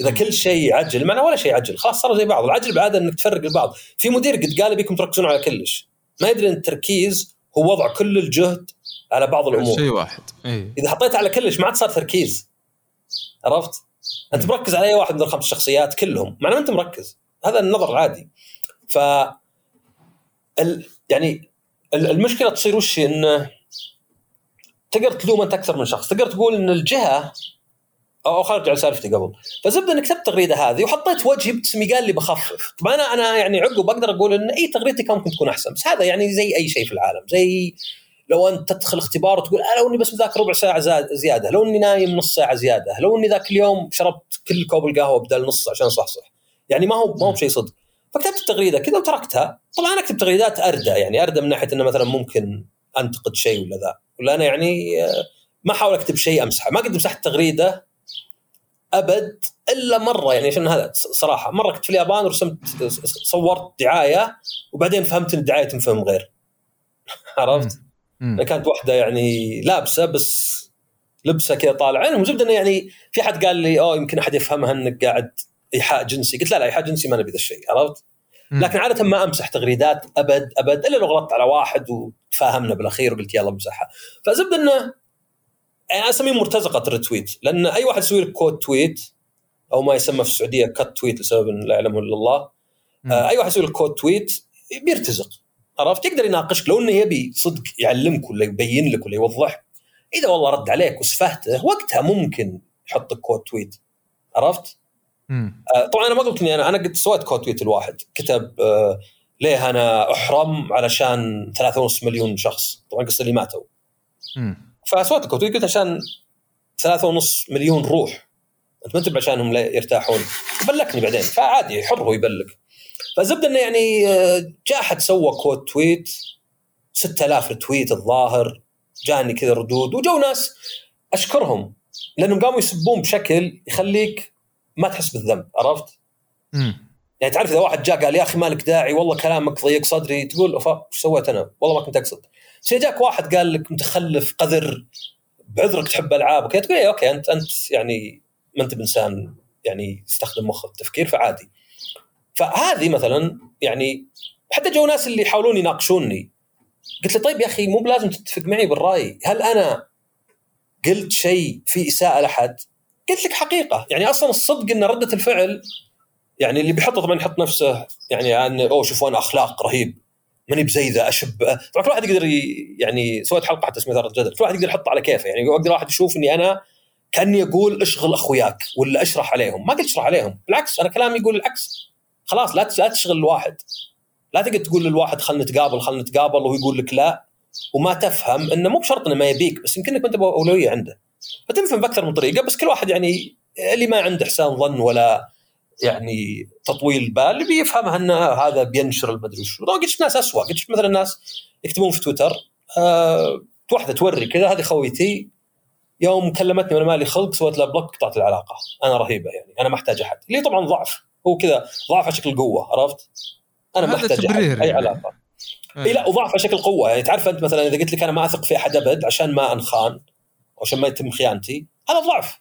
إذا كل شيء عجل معنا ولا شيء عجل. خلاص صاروا زي بعض. العجل بعاده إنك تفرق البعض. في مدير قد قال بيكم تركزون على كلش. ما يدري إن التركيز هو وضع كل الجهد على بعض الأمور. شيء واحد. أي. إذا حطيت على كلش ما عاد صار تركيز. عرفت؟ أنت مركز على أي واحد من الخمس شخصيات كلهم. مع ما أنت مركز. هذا النظر العادي ف ال... يعني المشكلة تصير وش إنه تقدر تلوم أنت أكثر من شخص. تقدر تقول إن الجهة أو خارج على سالفتي قبل. فزبدة إنك كتبت التغريده هذه وحطيت وجهي باسمي قال لي بخفف. طبعا أنا أنا يعني عقب أقدر أقول إن إي تغريدتي كان ممكن تكون أحسن. بس هذا يعني زي أي شيء في العالم. زي لو أنت تدخل اختبار وتقول أه لو اني بس مذاكر ربع ساعة زياده لو أني نايم نص ساعة زيادة لو أني ذاك اليوم شربت كل كوب القهوة بدل نص عشان صحصح يعني ما هو ما هو بشيء صدق. فكتبت التغريدة كذا وتركتها. طبعا أنا أكتب تغريدات اردى يعني اردى من ناحية إنه مثلا ممكن أنتقد شيء ولا ذا. ولا أنا يعني آه، ما أحاول أكتب شيء أمسحه. ما قد مسحت تغريدة أبد إلا مرة يعني عشان هذا صراحة. مرة كنت في اليابان ورسمت صورت دعاية وبعدين فهمت إن الدعاية تنفهم غير. عرفت؟ كانت واحدة يعني لابسة بس لبسة كذا طالع عينهم الزبدة إنه يعني في أحد قال لي أوه يمكن أحد يفهمها إنك قاعد إيحاء جنسي. قلت لا لا إيحاء جنسي ما نبي ذا الشيء عرفت؟ لكن عادة ما أمسح تغريدات أبد أبد إلا لو غلطت على واحد وتفاهمنا بالأخير وقلت يلا أمسحها. فالزبدة إنه يعني أسميه مرتزقة ال retweet لأن أي واحد يسوي لك quote tweet أو ما يسمى في السعودية كت tweet لسبب لا يعلمه إلا الله آه أي واحد يسوي لك quote tweet بيرتزق. عرفت؟ يقدر يناقشك. لو إنه يبي صدق يعلمك ولا يبين لك ولا يوضح إذا والله رد عليك وسفهته وقتها ممكن يحط لك quote tweet. عرفت؟ آه طبعا أنا ما قلت إني أنا أنا قد سويت quote tweet لواحد. كتب آه ليه أنا أحرم علشان 3.5 مليون شخص. طبعا قصة اللي ماتوا. فسويت quote tweet قلت عشان 3.5 مليون روح. أنت ما انت عشانهم يرتاحون. بلّكني بعدين. فعادي حر هو يبلّك فالزبدة إنه يعني آه، جاء أحد سوى quote tweet 6000 tweet الظاهر جاني كذا ردود وجو ناس أشكرهم لأنهم قاموا يسبون بشكل يخليك ما تحس بالذنب عرفت؟ يعني تعرف إذا واحد جاء قال يا أخي مالك داعي والله كلامك ضيق صدري تقول أوف إيش سويت أنا؟ والله ما كنت أقصد. بس جاك واحد قال لك متخلف قذر بعذرك تحب ألعاب وكذا تقول إيه okay أنت أنت يعني ما أنت بإنسان يعني يستخدم مخه التفكير فعادي. فهذه مثلا يعني حتى جو ناس اللي يحاولون يناقشوني قلت له طيب يا أخي مو بلازم تتفق معي بالرأي، هل أنا قلت شيء في إساءة لاحد؟ قلت لك حقيقة يعني أصلا الصدق إن ردة الفعل يعني اللي بيحطه طبعا يحط نفسه يعني عن أوه شوفوا أنا أخلاق رهيب ماني بزي ذا اشب طبعا كل واحد يقدر يعني سويت حلقة حتى اسمها الجدل كل واحد يقدر يحط على كيفه يعني يقدر واحد يشوف إني أنا كأني أقول اشغل أخوياك ولا أشرح عليهم ما قلت أشرح عليهم بالعكس أنا كلامي يقول العكس خلاص لا لا تشغل الواحد. لا تقعد تقول للواحد خلينا نتقابل خلينا نتقابل وهو يقول لك لا وما تفهم إنه مو بشرط إنه ما يبيك بس يمكن إنك انت أولوية عنده. فتنفهم بأكثر من طريقة بس كل واحد يعني اللي ما عنده حسان ظن ولا يعني تطويل بال بيفهمها إن هذا بينشر المدري وش. قد شفت ناس اسوء قد مثلا ناس يكتبون في تويتر آه واحدة توري كذا هذه خويتي يوم كلمتني وأنا مالي خلق سويت لها block قطعت العلاقة. أنا رهيبة يعني أنا ما أحتاج أحد. اللي طبعا ضعف. هو كذا ضعف على شكل قوة عرفت؟ أنا ما احتاج أي يعني. علاقة. إي إيه لا وضعف على شكل قوة. يعني تعرف أنت مثلا إذا قلت لك أنا ما أثق في أحد أبد عشان ما أنخان عشان ما يتم خيانتي هذا ضعف.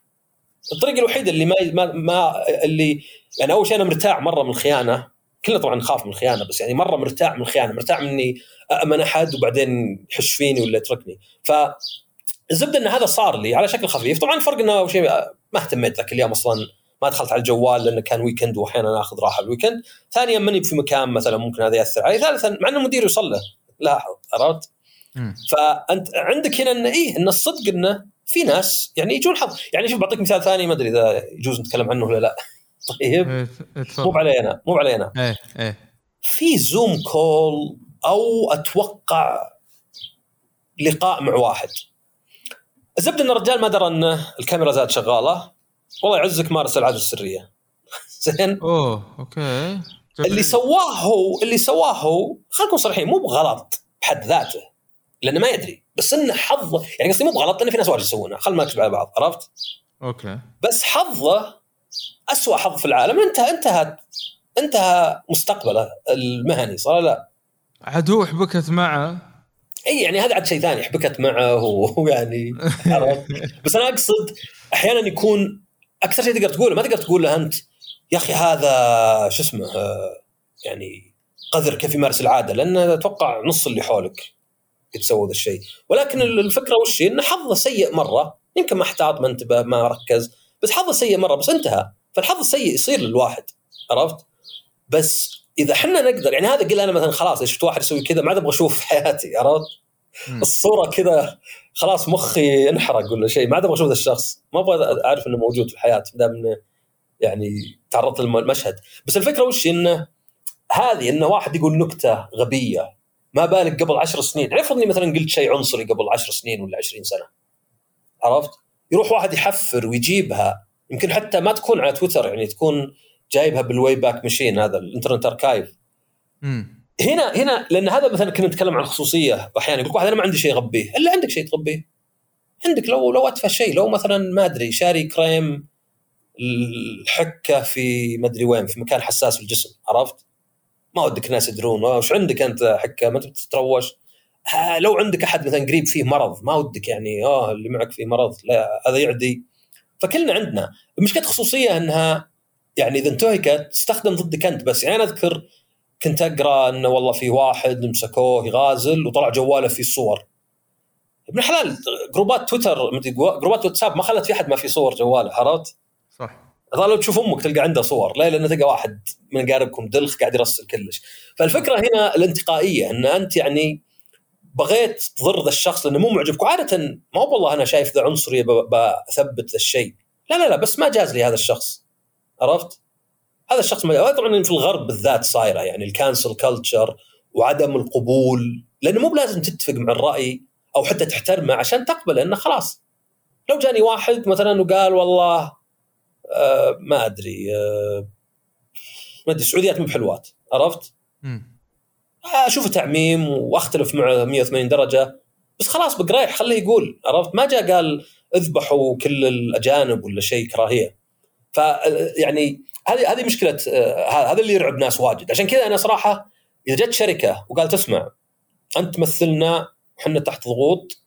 الطريقة الوحيدة اللي ما ما, ما اللي يعني أول شيء أنا مرتاح مرة من الخيانة. كلنا طبعا نخاف من الخيانة بس يعني مرة مرتاح من الخيانة مرتاح من إني امن أحد وبعدين يحش فيني ولا يتركني. ف الزبدة إن هذا صار لي على شكل خفيف طبعا الفرق إنه أول شيء ما اهتميت ذاك اليوم أصلا ما دخلت على الجوال لأنه كان weekend وأحيانا آخذ راحة ال weekend ثانيا ماني في مكان مثلا ممكن هذا يأثر علي. ثالثا مع إنه المدير يوصل له. لاحظ عرفت؟ فأنت عندك هنا إنه إيه ان الصدق إنه في ناس يعني يجون حظ. يعني شوف بعطيك مثال ثاني ما أدري إذا يجوز نتكلم عنه ولا لا. طيب. إيه، مو علي أنا مو علي أنا إيه إيه. في Zoom call أو أتوقع لقاء مع واحد. الزبده إن الرجال ما درى ان الكاميرا زاد شغالة. والله يعزك مارس العاده السرية. زين؟ أوه okay. اللي سواه هو اللي سواه هو خلينا نكون صريحين مو بغلط بحد ذاته لأنه ما يدري. بس إنه حظه يعني قصدي مو بغلط لأن في ناس واجد يسوونها خل ما نكتب على بعض عرفت؟ okay. بس حظه أسوأ حظ في العالم. انتهى انتهى انتهى مستقبله المهني صار لا. عاد هو حبكت معه. إي يعني هذا عاد شيء ثاني حبكت معه ويعني بس أنا أقصد أحيانا يكون أكثر شيء تقدر تقوله ما تقدر تقول له أنت يا أخي هذا شو اسمه يعني قذر كيف يمارس العادة لأن أتوقع نص اللي حولك يسوي ذا الشيء ولكن الفكرة وش هي؟ إنه حظه سيء مرة يمكن ما احتاط ما انتبه ما ركز بس حظه سيء مرة بس انتهى فالحظ السيء يصير للواحد عرفت؟ بس إذا إحنا نقدر يعني هذا قل أنا مثلا خلاص شفت واحد يسوي كذا ما عاد أبغى أشوف حياتي عرفت؟ الصورة كذا خلاص مخي انحرق ولا شيء ما عاد أبغى أشوف ذا الشخص. ما أبغى أعرف إنه موجود في الحياة دام إنه يعني تعرضت للمشهد. بس الفكرة وش؟ إنه هذه إنه واحد يقول نكتة غبية ما بالك قبل عشر سنين؟ افرض اني مثلا قلت شيء عنصري قبل عشر سنين ولا عشرين سنة. عرفت؟ يروح واحد يحفر ويجيبها يمكن حتى ما تكون على تويتر يعني تكون جايبها بال Wayback Machine هذا ال Internet Archive هنا هنا لأن هذا مثلا كنا نتكلم عن الخصوصيه أحيانا يقول واحد أنا ما عندي شيء اغبيه إلا عندك شيء تغبيه. عندك لو لو اتفه شيء لو مثلا ما أدري شاري كريم الحكة في ما أدري وين في مكان حساس في الجسم عرفت؟ ما ودك الناس يدرون وش عندك أنت حكة؟ ما تتروش. لو عندك أحد مثلا قريب فيه مرض ما ودك يعني آه اللي معك فيه مرض لا هذا يعدي. فكلنا عندنا. مشكلة خصوصية إنها يعني إذا انتهكت تستخدم ضدك أنت بس. يعني أنا أذكر كنت أقرأ إنه والله في واحد مسكوه يغازل وطلع جواله فيه صور ابن الحلال جروبات تويتر جروبات واتساب ما خلت في أحد ما في صور جواله عرفت؟ صح لو تشوف أمك تلقى عنده صور ليه؟ لأنه تلقى واحد من قرايبكم دلخ قاعد يرسل كلش فالفكرة هنا الانتقائية إن أنت يعني بغيت تضر ذا الشخص لأنه مو معجبك وعادة ما هو والله أنا شايف ذا عنصري بثبت ذا الشيء لا لا لا بس ما جاز لي هذا الشخص عرفت؟ هذا الشخص ما طبعا في الغرب بالذات صايرة يعني ال cancel culture وعدم القبول لأنه مو بلازم تتفق مع الرأي أو حتى تحترمه عشان تقبل إنه خلاص لو جاني واحد مثلا وقال والله آه ما أدري آه ما أدري السعوديات مو بحلوات عرفت؟ أشوفه تعميم وأختلف معه 180 درجة بس خلاص بقرايح خليه يقول عرفت؟ ما جاء قال اذبحوا كل الأجانب ولا شيء كراهية ف يعني هذه هذه مشكلة آه، هذا اللي يرعب ناس واجد. عشان كذا أنا صراحة إذا جت شركة وقالت اسمع أنت تمثلنا إحنا تحت ضغوط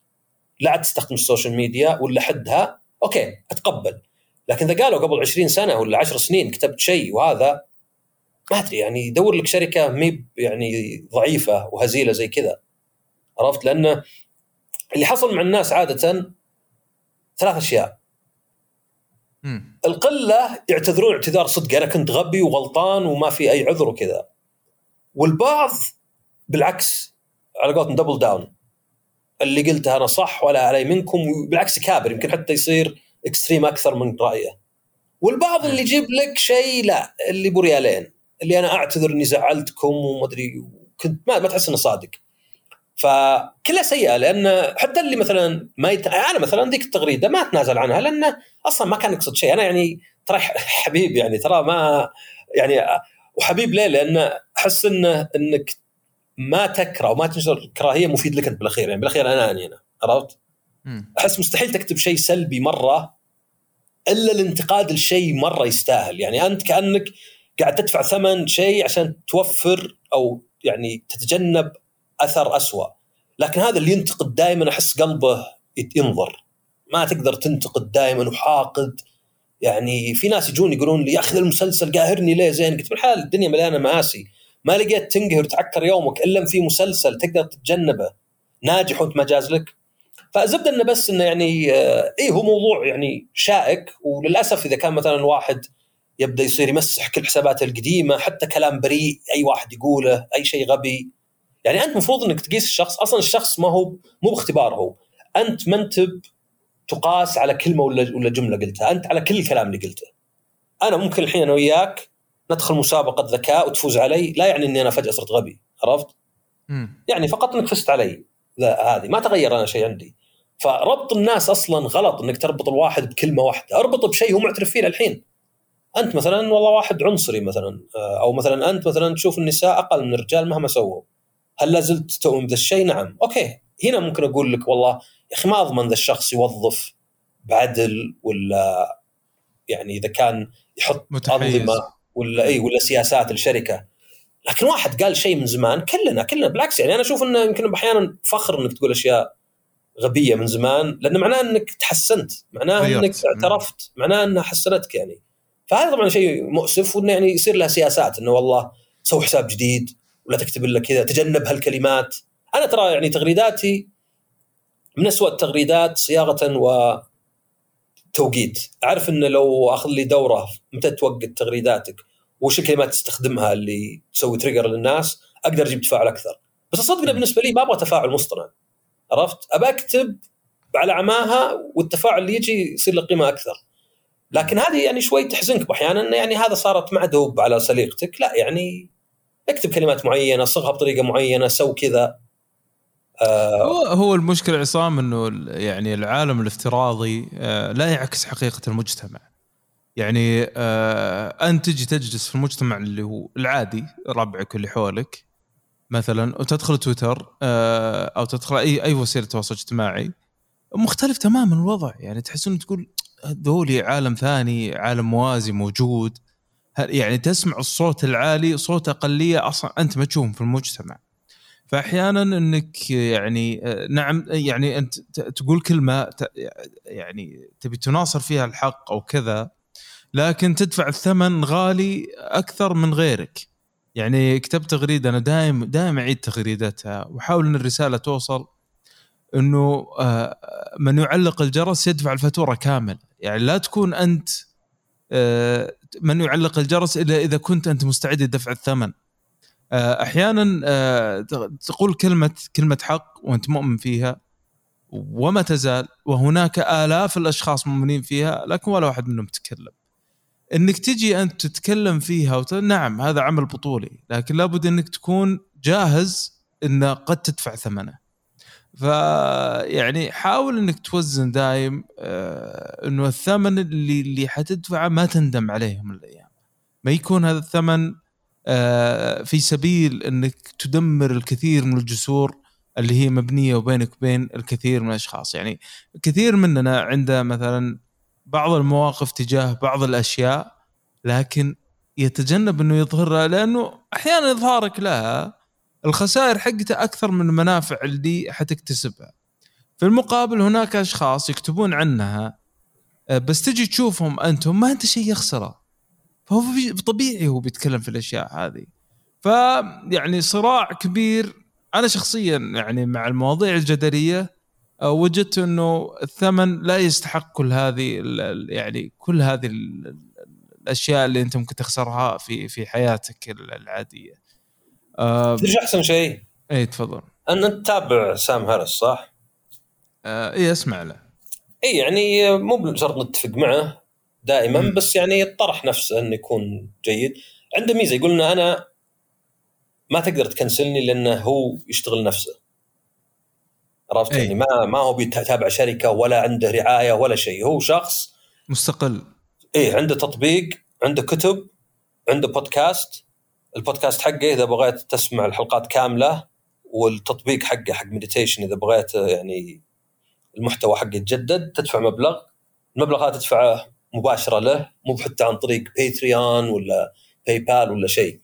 لا تستخدم ال social media ولا حدها okay أتقبل. لكن إذا قالوا قبل 20 سنة ولا 10 سنين كتبت شيء وهذا ما أدري يعني دور لك شركة ميب يعني ضعيفة وهزيلة زي كذا. عرفت؟ لأنه اللي حصل مع الناس عادة ثلاث أشياء. القلة يعتذرون اعتذار صدق أنا كنت غبي وغلطان وما في أي عذر وكذا. والبعض بالعكس على قولتهم double down اللي قلته أنا صح ولا علي منكم بالعكس كابر يمكن حتى يصير extreme أكثر من رأيه. والبعض اللي يجيب لك شيء لا اللي بريالين اللي أنا أعتذر إني زعلتكم ومدري كنت ما, ما تحس إنه صادق. فكلها سيئة لأن حتى اللي مثلا ما يت... أنا مثلا ذيك التغريدة ما أتنازل عنها لأنه أصلا ما كان يقصد شيء أنا يعني ترى حبيب يعني ترى ما يعني وحبيب ليه؟ لأن أحس انه إنك ما تكره وما تنشر كراهية مفيد لك أنت بالأخير يعني بالأخير أنا أني أنا عرفت؟ أحس مستحيل تكتب شيء سلبي مرة إلا الانتقاد الشيء مرة يستاهل يعني أنت كأنك قاعد تدفع ثمن شيء عشان توفر أو يعني تتجنب أثر أسوأ. لكن هذا اللي ينتقد دائما احس قلبه ينظر. ما تقدر تنتقد دائما وحاقد. يعني في ناس يجون يقولون لي يا أخي المسلسل قاهرني ليه؟ زين. قلت بالحال الدنيا مليانة مآسي ما لقيت تنقهر وتعكر يومك إلا في مسلسل تقدر تتجنبه. ناجح وانت ما جاز لك. فزبده إنه بس إنه يعني آه، اي هو موضوع يعني شائك. وللأسف إذا كان مثلا الواحد يبدأ يصير يمسح كل حساباته القديمة حتى كلام بريء أي واحد يقوله أي شيء غبي يعني أنت المفروض إنك تقيس الشخص. أصلا الشخص ما هو مو باختبار هو. أنت ما أنت تقاس على كلمه ولا ولا جملة قلتها. أنت على كل الكلام اللي قلته. أنا ممكن الحين أنا وياك ندخل مسابقة ذكاء وتفوز علي. لا يعني إني أنا فجأة صرت غبي. عرفت؟ مم. يعني فقط إنك فزت علي. هذه ما تغير أنا شيء عندي. فربط الناس أصلا غلط إنك تربط الواحد بكلمة واحدة. اربطه بشيء هو معترف فيه الحين أنت مثلا والله واحد عنصري مثلا. آه، أو مثلا أنت مثلا تشوف النساء أقل من الرجال مهما سووا. هل لا زلت تؤمن بذا الشيء؟ نعم. okay. هنا ممكن أقول لك والله يا أخي ما أضمن ذا الشخص يوظف بعدل ولا يعني إذا كان يحط أنظمة ولا إي ولا سياسات الشركة لكن واحد قال شيء من زمان كلنا كلنا بالعكس يعني أنا أشوف إنه يمكن أحيانا فخر إنك تقول أشياء غبية من زمان لأنه معناه إنك تحسنت معناه إنك اعترفت معناه إنها حسنتك يعني. فهذا طبعا شيء مؤسف وإنه يعني يصير لها سياسات إنه والله سوي حساب جديد ولا تكتب لك كذا تجنب هالكلمات. أنا ترى يعني تغريداتي من أسوأ التغريدات صياغة و توقيت. أعرف انه لو أخذ لي دورة متى توقت تغريداتك؟ وش الكلمات تستخدمها اللي تسوي تريجر للناس؟ أقدر أجيب تفاعل أكثر. بس الصدق بالنسبة لي ما أبغى تفاعل مصطنع. عرفت؟ أبى أكتب على عماها والتفاعل اللي يجي يصير له قيمة أكثر. لكن هذه يعني شوي تحزنك. أحيانا يعني هذا صارت معدوب على سليقتك. لا يعني اكتب كلمات معينة صغها بطريقة معينة سو كذا. آه هو المشكلة عصام إنه يعني العالم الافتراضي آه لا يعكس حقيقة المجتمع. يعني آه أنت تجي تجلس في المجتمع اللي هو العادي ربعك اللي حولك مثلا وتدخل تويتر آه أو تدخل اي أي وسيلة تواصل اجتماعي مختلف تماما الوضع. يعني تحس إنه تقول ذولي عالم ثاني عالم موازي موجود. يعني تسمع الصوت العالي صوت أقلية أصلا أنت ما تشوفهم في المجتمع. فاحيانا إنك يعني نعم يعني أنت تقول كلمة يعني تبي تناصر فيها الحق أو كذا لكن تدفع الثمن غالي أكثر من غيرك. يعني كتبت تغريدة أنا دائم دائما أعيد تغريدتها وأحاول إن الرسالة توصل إنه آه، من يعلق الجرس يدفع الفاتورة كامل. يعني لا تكون أنت آه، من يعلق الجرس إلا إذا كنت أنت مستعد لدفع الثمن. آه، أحيانا آه، تقول كلمة كلمة حق وأنت مؤمن فيها وما تزال وهناك آلاف الأشخاص مؤمنين فيها لكن ولا واحد منهم تكلم. إنك تجي أنت تتكلم فيها وت... نعم هذا عمل بطولي لكن لابد إنك تكون جاهز انه قد تدفع ثمنه. فيعني حاول إنك توزن دايم آه إنه الثمن اللي اللي حتدفعه ما تندم عليه من الأيام. ما يكون هذا الثمن آه في سبيل إنك تدمر الكثير من الجسور اللي هي مبنية وبينك وبين الكثير من الأشخاص. يعني كثير مننا عنده مثلا بعض المواقف تجاه بعض الأشياء لكن يتجنب إنه يظهرها لأنه أحيانا إظهارك لها الخسائر حقته أكثر من المنافع اللي حتكتسبها. في المقابل هناك أشخاص يكتبون عنها آه، بس تجي تشوفهم أنتم ما أنت شيء يخسره. فهو طبيعي هو بيتكلم في الأشياء هذه. فيعني صراع كبير. أنا شخصيا يعني مع المواضيع الجدلية آه، وجدت إنه الثمن لا يستحق كل هذه يعني كل هذه الأشياء اللي أنت ممكن تخسرها في في حياتك العادية. تدري أحسن شيء؟ اي تفضل أن انت تتابع سام هارس صح؟ آه اي أسمع له اي يعني مو بشرط نتفق معه دائما م. بس يعني الطرح نفسه انه يكون جيد عنده ميزة يقول لنا أنا ما تقدر تكنسلني لأنه هو يشتغل نفسه عرفت أي. يعني ما ما هو بيتابع شركة ولا عنده رعاية ولا شيء هو شخص مستقل إيه عنده تطبيق عنده كتب عنده بودكاست البودكاست حقه إذا بغيت تسمع الحلقات كاملة والتطبيق حقه حق meditation إذا بغيت يعني المحتوى حقه يتجدد تدفع مبلغ. المبلغ هذا تدفعه مباشرة له مو حتى عن طريق Patreon ولا PayPal ولا شيء.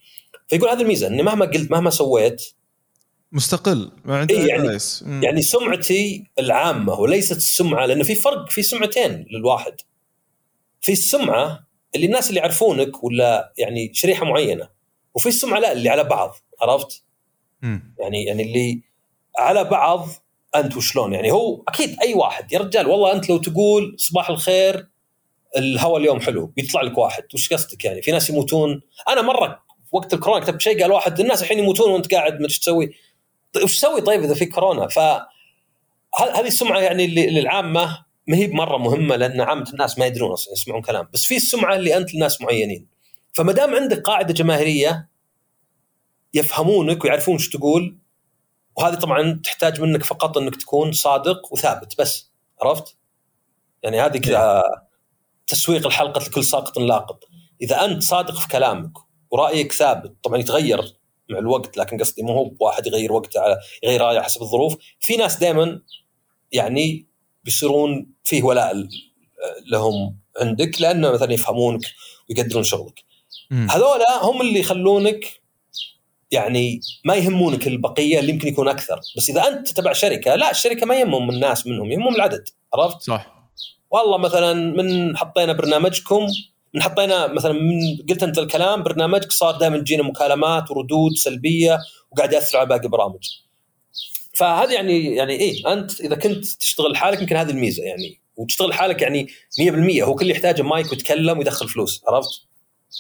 فيقول هذه الميزة إني مهما قلت مهما سويت مستقل ما عنده إيه يعني- رئيس. يعني سمعتي العامة وليست السمعة لأنه في فرق في سمعتين للواحد. في السمعة اللي الناس اللي يعرفونك ولا يعني شريحة معينة. وفي السمعة لا اللي على بعض عرفت؟ مم. يعني يعني اللي على بعض انت وشلون يعني هو أكيد أي واحد يا رجال والله أنت لو تقول صباح الخير الهواء اليوم حلو بيطلع لك واحد وش قصدك يعني؟ في ناس يموتون. أنا مرة وقت الكورونا كتبت شيء قال واحد الناس الحين يموتون وأنت قاعد ما تسوي. طيب وش تسوي طيب إذا في كورونا؟ ف هذه السمعة يعني اللي للعامه ما هي بمره مهمة لأن عامة الناس ما يدرون أصلا يسمعون كلام بس في السمعة اللي أنت لناس معينين. فما دام عندك قاعدة جماهيرية يفهمونك ويعرفون إيش تقول وهذه طبعا تحتاج منك فقط إنك تكون صادق وثابت بس عرفت؟ يعني هذه كذا تسويق الحلقة لكل ساقط لاقط إذا أنت صادق في كلامك ورأيك ثابت طبعا يتغير مع الوقت لكن قصدي مو هو واحد يغير وقته على يغير رأيه حسب الظروف في ناس دائما يعني بيصيرون فيه ولاء لهم عندك لأنه مثلا يفهمونك ويقدرون شغلك. هذولا هم اللي يخلونك يعني ما يهمونك البقية اللي يمكن يكون أكثر. بس إذا أنت تبع شركة لا الشركة ما يهمهم الناس منهم يهمهم العدد عرفت؟ صح. والله مثلا من حطينا برنامجكم من حطينا مثلا من قلت أنت الكلام برنامجك صار دائما تجينا مكالمات وردود سلبية وقاعد يأثر على باقي البرامج فهذه يعني يعني إيه أنت إذا كنت تشتغل لحالك يمكن هذه الميزة يعني. وتشتغل لحالك يعني 100% هو كل اللي يحتاجه مايك ويتكلم ويدخل فلوس عرفت؟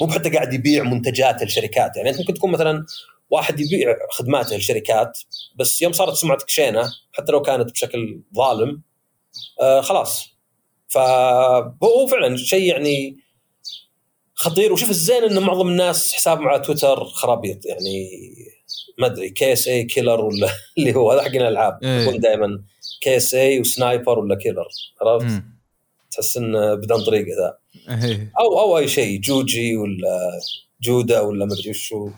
مو حتى قاعد يبيع منتجات للشركات يعني أنت ممكن تكون مثلا واحد يبيع خدماته للشركات بس يوم صارت سمعتك شينة حتى لو كانت بشكل ظالم آه خلاص فهو فعلا شيء يعني خطير وشوف الزين ان معظم الناس حسابهم على تويتر خرابيط يعني ما أدري KSA killer ولا اللي هو هذا حق الألعاب إيه. يكون دائما KSA و sniper ولا killer عرفت؟ تحس إنه بدون طريقة ذا إيه. أو أو أي شيء جوجي ولا جودا ولا ما أدري وشو.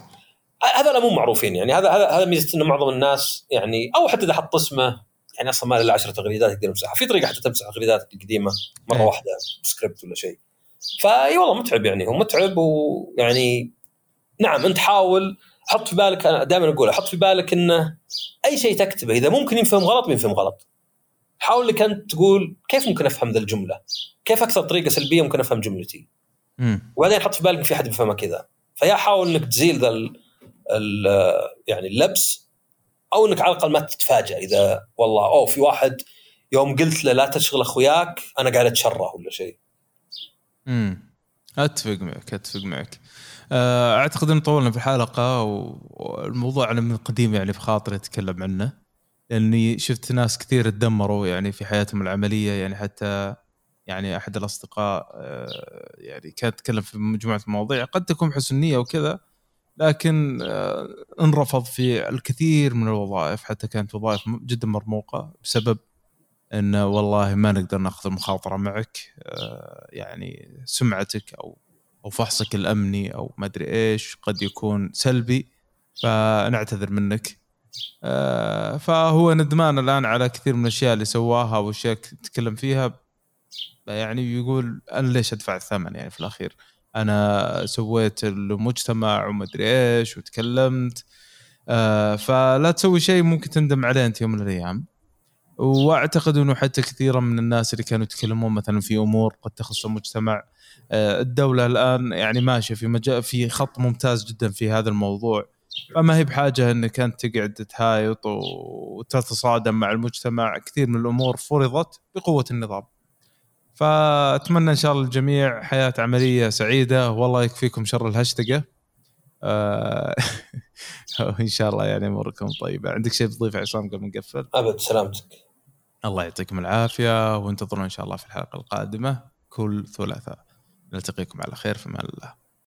هذول مو معروفين يعني. هذا هذا هذا ميزة إنه معظم الناس يعني أو حتى إذا حط اسمه يعني أصلا ما له إلا 10 تغريدات يقدر يمسحها. في طريقة حتى تمسح تغريداتك القديمة مرة إيه. واحدة سكريبت ولا شيء. فإي والله متعب يعني هو متعب ويعني نعم أنت حاول. حط في بالك أنا دائما أقول حط في بالك إنه أي شيء تكتبه إذا ممكن ينفهم غلط بينفهم غلط. حاول انت تقول كيف ممكن أفهم ذا الجملة؟ كيف أكثر طريقة سلبية ممكن أفهم جملتي؟ مم. وبعدين حط في بالك في حد بيفهمها كذا فيا حاول إنك تزيل ذا ال- ال- يعني اللبس أو إنك على الأقل ما تتفاجئ إذا والله أوه في واحد يوم قلت له لا تشغل أخوياك أنا قاعد اتشره ولا شيء امم أتفق معك أتفق معك آه، أعتقد ان طولنا في الحلقة والموضوع أنا من قديم يعني بخاطري اتكلم عنه لاني شفت ناس كثير تدمروا يعني في حياتهم العملية يعني حتى يعني أحد الأصدقاء آه، يعني كان يتكلم في مجموعة مواضيع قد تكون بحسن نيه وكذا لكن آه، انرفض في الكثير من الوظائف حتى كانت وظائف جدا مرموقة بسبب إنه والله ما نقدر ناخذ المخاطرة معك آه، يعني سمعتك أو أو فحصك الأمني أو ما أدري إيش قد يكون سلبي فنعتذر منك. فهو ندمان الآن على كثير من الأشياء اللي سواها واشياء ك- تكلم فيها. يعني يقول أنا ليش أدفع الثمن يعني في الأخير؟ أنا سويت المجتمع وما ادري إيش وتكلمت. آه، فلا تسوي شيء ممكن تندم عليه أنت يوم من الأيام. وأعتقد إنه حتى كثيرا من الناس اللي كانوا يتكلمون مثلا في أمور قد تخص المجتمع. آه، الدولة الآن يعني ماشية في مجال في خط ممتاز جدا في هذا الموضوع. فما هي بحاجة إنك أنت تقعد تهايط وتتصادم مع المجتمع. كثير من الأمور فرضت بقوة النظام. فأتمنى إن شاء الله الجميع حياة عملية سعيدة. والله يكفيكم شر الهشتقة. آه، إن شاء الله يعني أموركم طيبة. عندك شيء تضيفه عصام قبل ما نقفل؟ أبد سلامتك. الله يعطيكم العافية وانتظرونا إن شاء الله في الحلقة القادمة. كل ثلاثاء. نلتقيكم على خير في أمان الله.